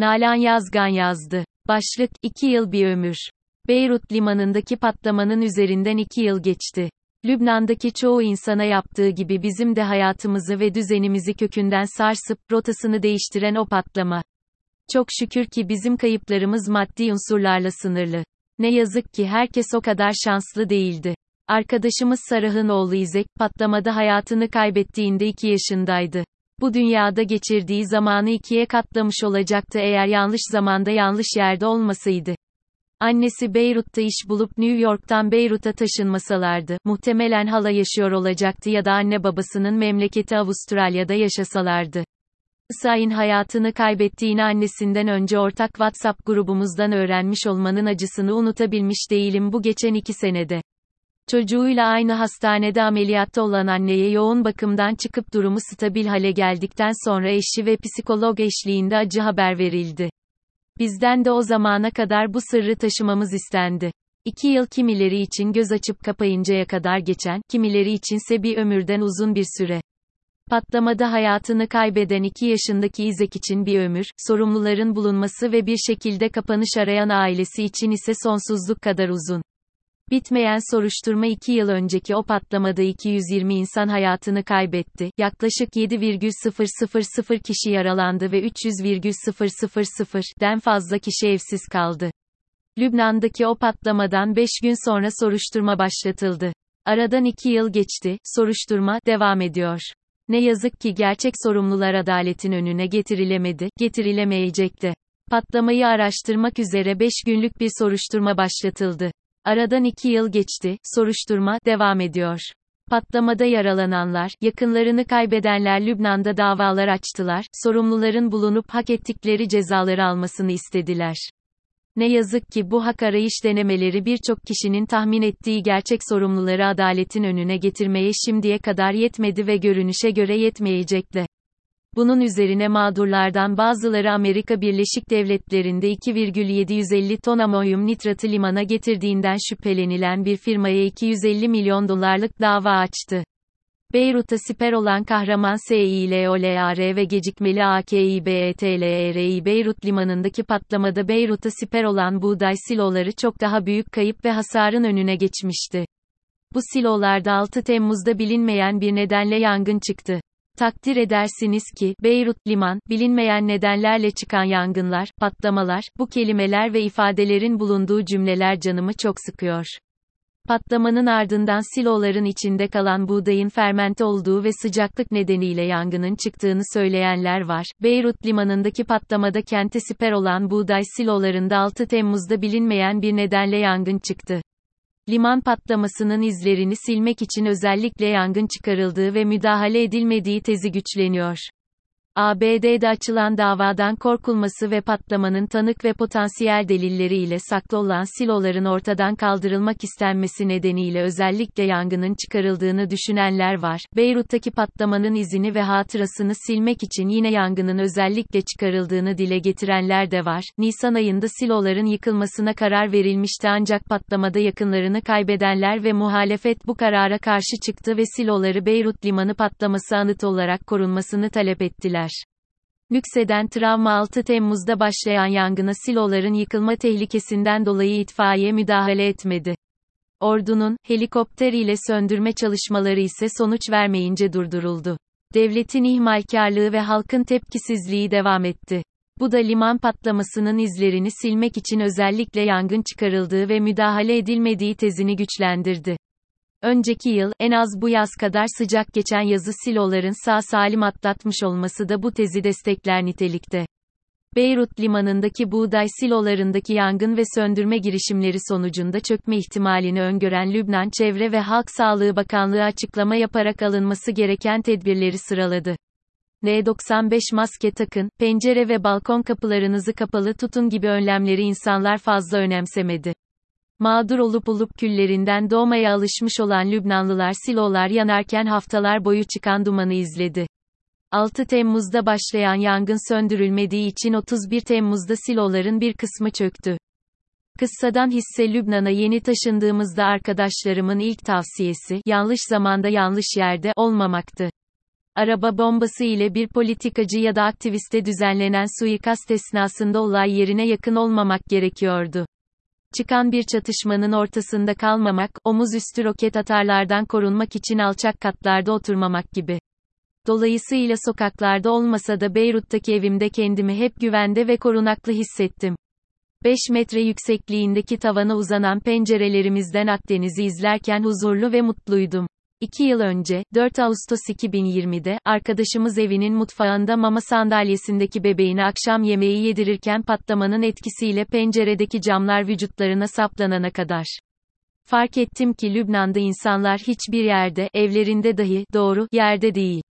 Nalan Yazgan yazdı. Başlık, 2 yıl bir ömür. Beyrut limanındaki patlamanın üzerinden 2 yıl geçti. Lübnan'daki çoğu insana yaptığı gibi bizim de hayatımızı ve düzenimizi kökünden sarsıp, rotasını değiştiren o patlama. Çok şükür ki bizim kayıplarımız maddi unsurlarla sınırlı. Ne yazık ki herkes o kadar şanslı değildi. Arkadaşımız Sarah'ın oğlu İzek, patlamada hayatını kaybettiğinde 2 yaşındaydı. Bu dünyada geçirdiği zamanı ikiye katlamış olacaktı eğer yanlış zamanda yanlış yerde olmasaydı. Annesi Beyrut'ta iş bulup New York'tan Beyrut'a taşınmasalardı, muhtemelen hala yaşıyor olacaktı ya da anne babasının memleketi Avustralya'da yaşasalardı. Isain hayatını kaybettiğini annesinden önce ortak WhatsApp grubumuzdan öğrenmiş olmanın acısını unutabilmiş değilim bu geçen iki senede. Çocuğuyla aynı hastanede ameliyatta olan anneye yoğun bakımdan çıkıp durumu stabil hale geldikten sonra eşi ve psikolog eşliğinde acı haber verildi. Bizden de o zamana kadar bu sırrı taşımamız istendi. İki yıl kimileri için göz açıp kapayıncaya kadar geçen, kimileri içinse bir ömürden uzun bir süre. Patlamada hayatını kaybeden 2 yaşındaki İzek için bir ömür, sorumluların bulunması ve bir şekilde kapanış arayan ailesi için ise sonsuzluk kadar uzun. Bitmeyen soruşturma 2 yıl önceki o patlamada 220 insan hayatını kaybetti, yaklaşık 7,000 kişi yaralandı ve 300,000'den fazla kişi evsiz kaldı. Lübnan'daki o patlamadan 5 gün sonra soruşturma başlatıldı. Aradan 2 yıl geçti, soruşturma devam ediyor. Ne yazık ki gerçek sorumlular adaletin önüne getirilemedi, getirilemeyecek de. Patlamayı araştırmak üzere 5 günlük bir soruşturma başlatıldı. Aradan 2 yıl geçti, soruşturma devam ediyor. Patlamada yaralananlar, yakınlarını kaybedenler Lübnan'da davalar açtılar, sorumluların bulunup hak ettikleri cezaları almasını istediler. Ne yazık ki bu hak arayış denemeleri birçok kişinin tahmin ettiği gerçek sorumluları adaletin önüne getirmeye şimdiye kadar yetmedi ve görünüşe göre yetmeyecek. Bunun üzerine mağdurlardan bazıları Amerika Birleşik Devletleri'nde 2,750 ton amonyum nitratı limana getirdiğinden şüphelenilen bir firmaya 250 milyon dolarlık dava açtı. Beyrut'a siper olan kahraman SİLOLAR ve gecikmeli AKİBETLERİ Beyrut limanındaki patlamada Beyrut'a siper olan buğday siloları çok daha büyük kayıp ve hasarın önüne geçmişti. Bu silolarda 6 Temmuz'da bilinmeyen bir nedenle yangın çıktı. Takdir edersiniz ki, Beyrut, liman, bilinmeyen nedenlerle çıkan yangınlar, patlamalar, bu kelimeler ve ifadelerin bulunduğu cümleler canımı çok sıkıyor. Patlamanın ardından siloların içinde kalan buğdayın fermente olduğu ve sıcaklık nedeniyle yangının çıktığını söyleyenler var. Beyrut limanındaki patlamada kente siper olan buğday silolarında 6 Temmuz'da bilinmeyen bir nedenle yangın çıktı. Liman patlamasının izlerini silmek için özellikle yangın çıkarıldığı ve müdahale edilmediği tezi güçleniyor. ABD'de açılan davadan korkulması ve patlamanın tanık ve potansiyel delilleriyle saklı olan siloların ortadan kaldırılmak istenmesi nedeniyle özellikle yangının çıkarıldığını düşünenler var. Beyrut'taki patlamanın izini ve hatırasını silmek için yine yangının özellikle çıkarıldığını dile getirenler de var. Nisan ayında siloların yıkılmasına karar verilmişti ancak patlamada yakınlarını kaybedenler ve muhalefet bu karara karşı çıktı ve siloları Beyrut limanı patlaması anıt olarak korunmasını talep ettiler. Nükseden travma 6 Temmuz'da başlayan yangına siloların yıkılma tehlikesinden dolayı itfaiye müdahale etmedi. Ordunun, helikopter ile söndürme çalışmaları ise sonuç vermeyince durduruldu. Devletin ihmalkarlığı ve halkın tepkisizliği devam etti. Bu da liman patlamasının izlerini silmek için özellikle yangın çıkarıldığı ve müdahale edilmediği tezini güçlendirdi. Önceki yıl, en az bu yaz kadar sıcak geçen yazı siloların sağ salim atlatmış olması da bu tezi destekler nitelikte. Beyrut limanındaki buğday silolarındaki yangın ve söndürme girişimleri sonucunda çökme ihtimalini öngören Lübnan Çevre ve Halk Sağlığı Bakanlığı açıklama yaparak alınması gereken tedbirleri sıraladı. N95 maske takın, pencere ve balkon kapılarınızı kapalı tutun gibi önlemleri insanlar fazla önemsemedi. Mağdur olup olup küllerinden doğmaya alışmış olan Lübnanlılar silolar yanarken haftalar boyu çıkan dumanı izledi. 6 Temmuz'da başlayan yangın söndürülmediği için 31 Temmuz'da siloların bir kısmı çöktü. Kıssadan hisse Lübnan'a yeni taşındığımızda arkadaşlarımın ilk tavsiyesi, yanlış zamanda yanlış yerde olmamaktı. Araba bombası ile bir politikacı ya da aktiviste düzenlenen suikast esnasında olay yerine yakın olmamak gerekiyordu. Çıkan bir çatışmanın ortasında kalmamak, omuz üstü roket atarlardan korunmak için alçak katlarda oturmamak gibi. Dolayısıyla sokaklarda olmasa da Beyrut'taki evimde kendimi hep güvende ve korunaklı hissettim. 5 metre yüksekliğindeki tavana uzanan pencerelerimizden Akdeniz'i izlerken huzurlu ve mutluydum. 2 yıl önce, 4 Ağustos 2020'de, arkadaşımız evinin mutfağında mama sandalyesindeki bebeğine akşam yemeği yedirirken patlamanın etkisiyle penceredeki camlar vücutlarına saplanana kadar. Fark ettim ki Lübnan'da insanlar hiçbir yerde, evlerinde dahi, doğru, yerde değil.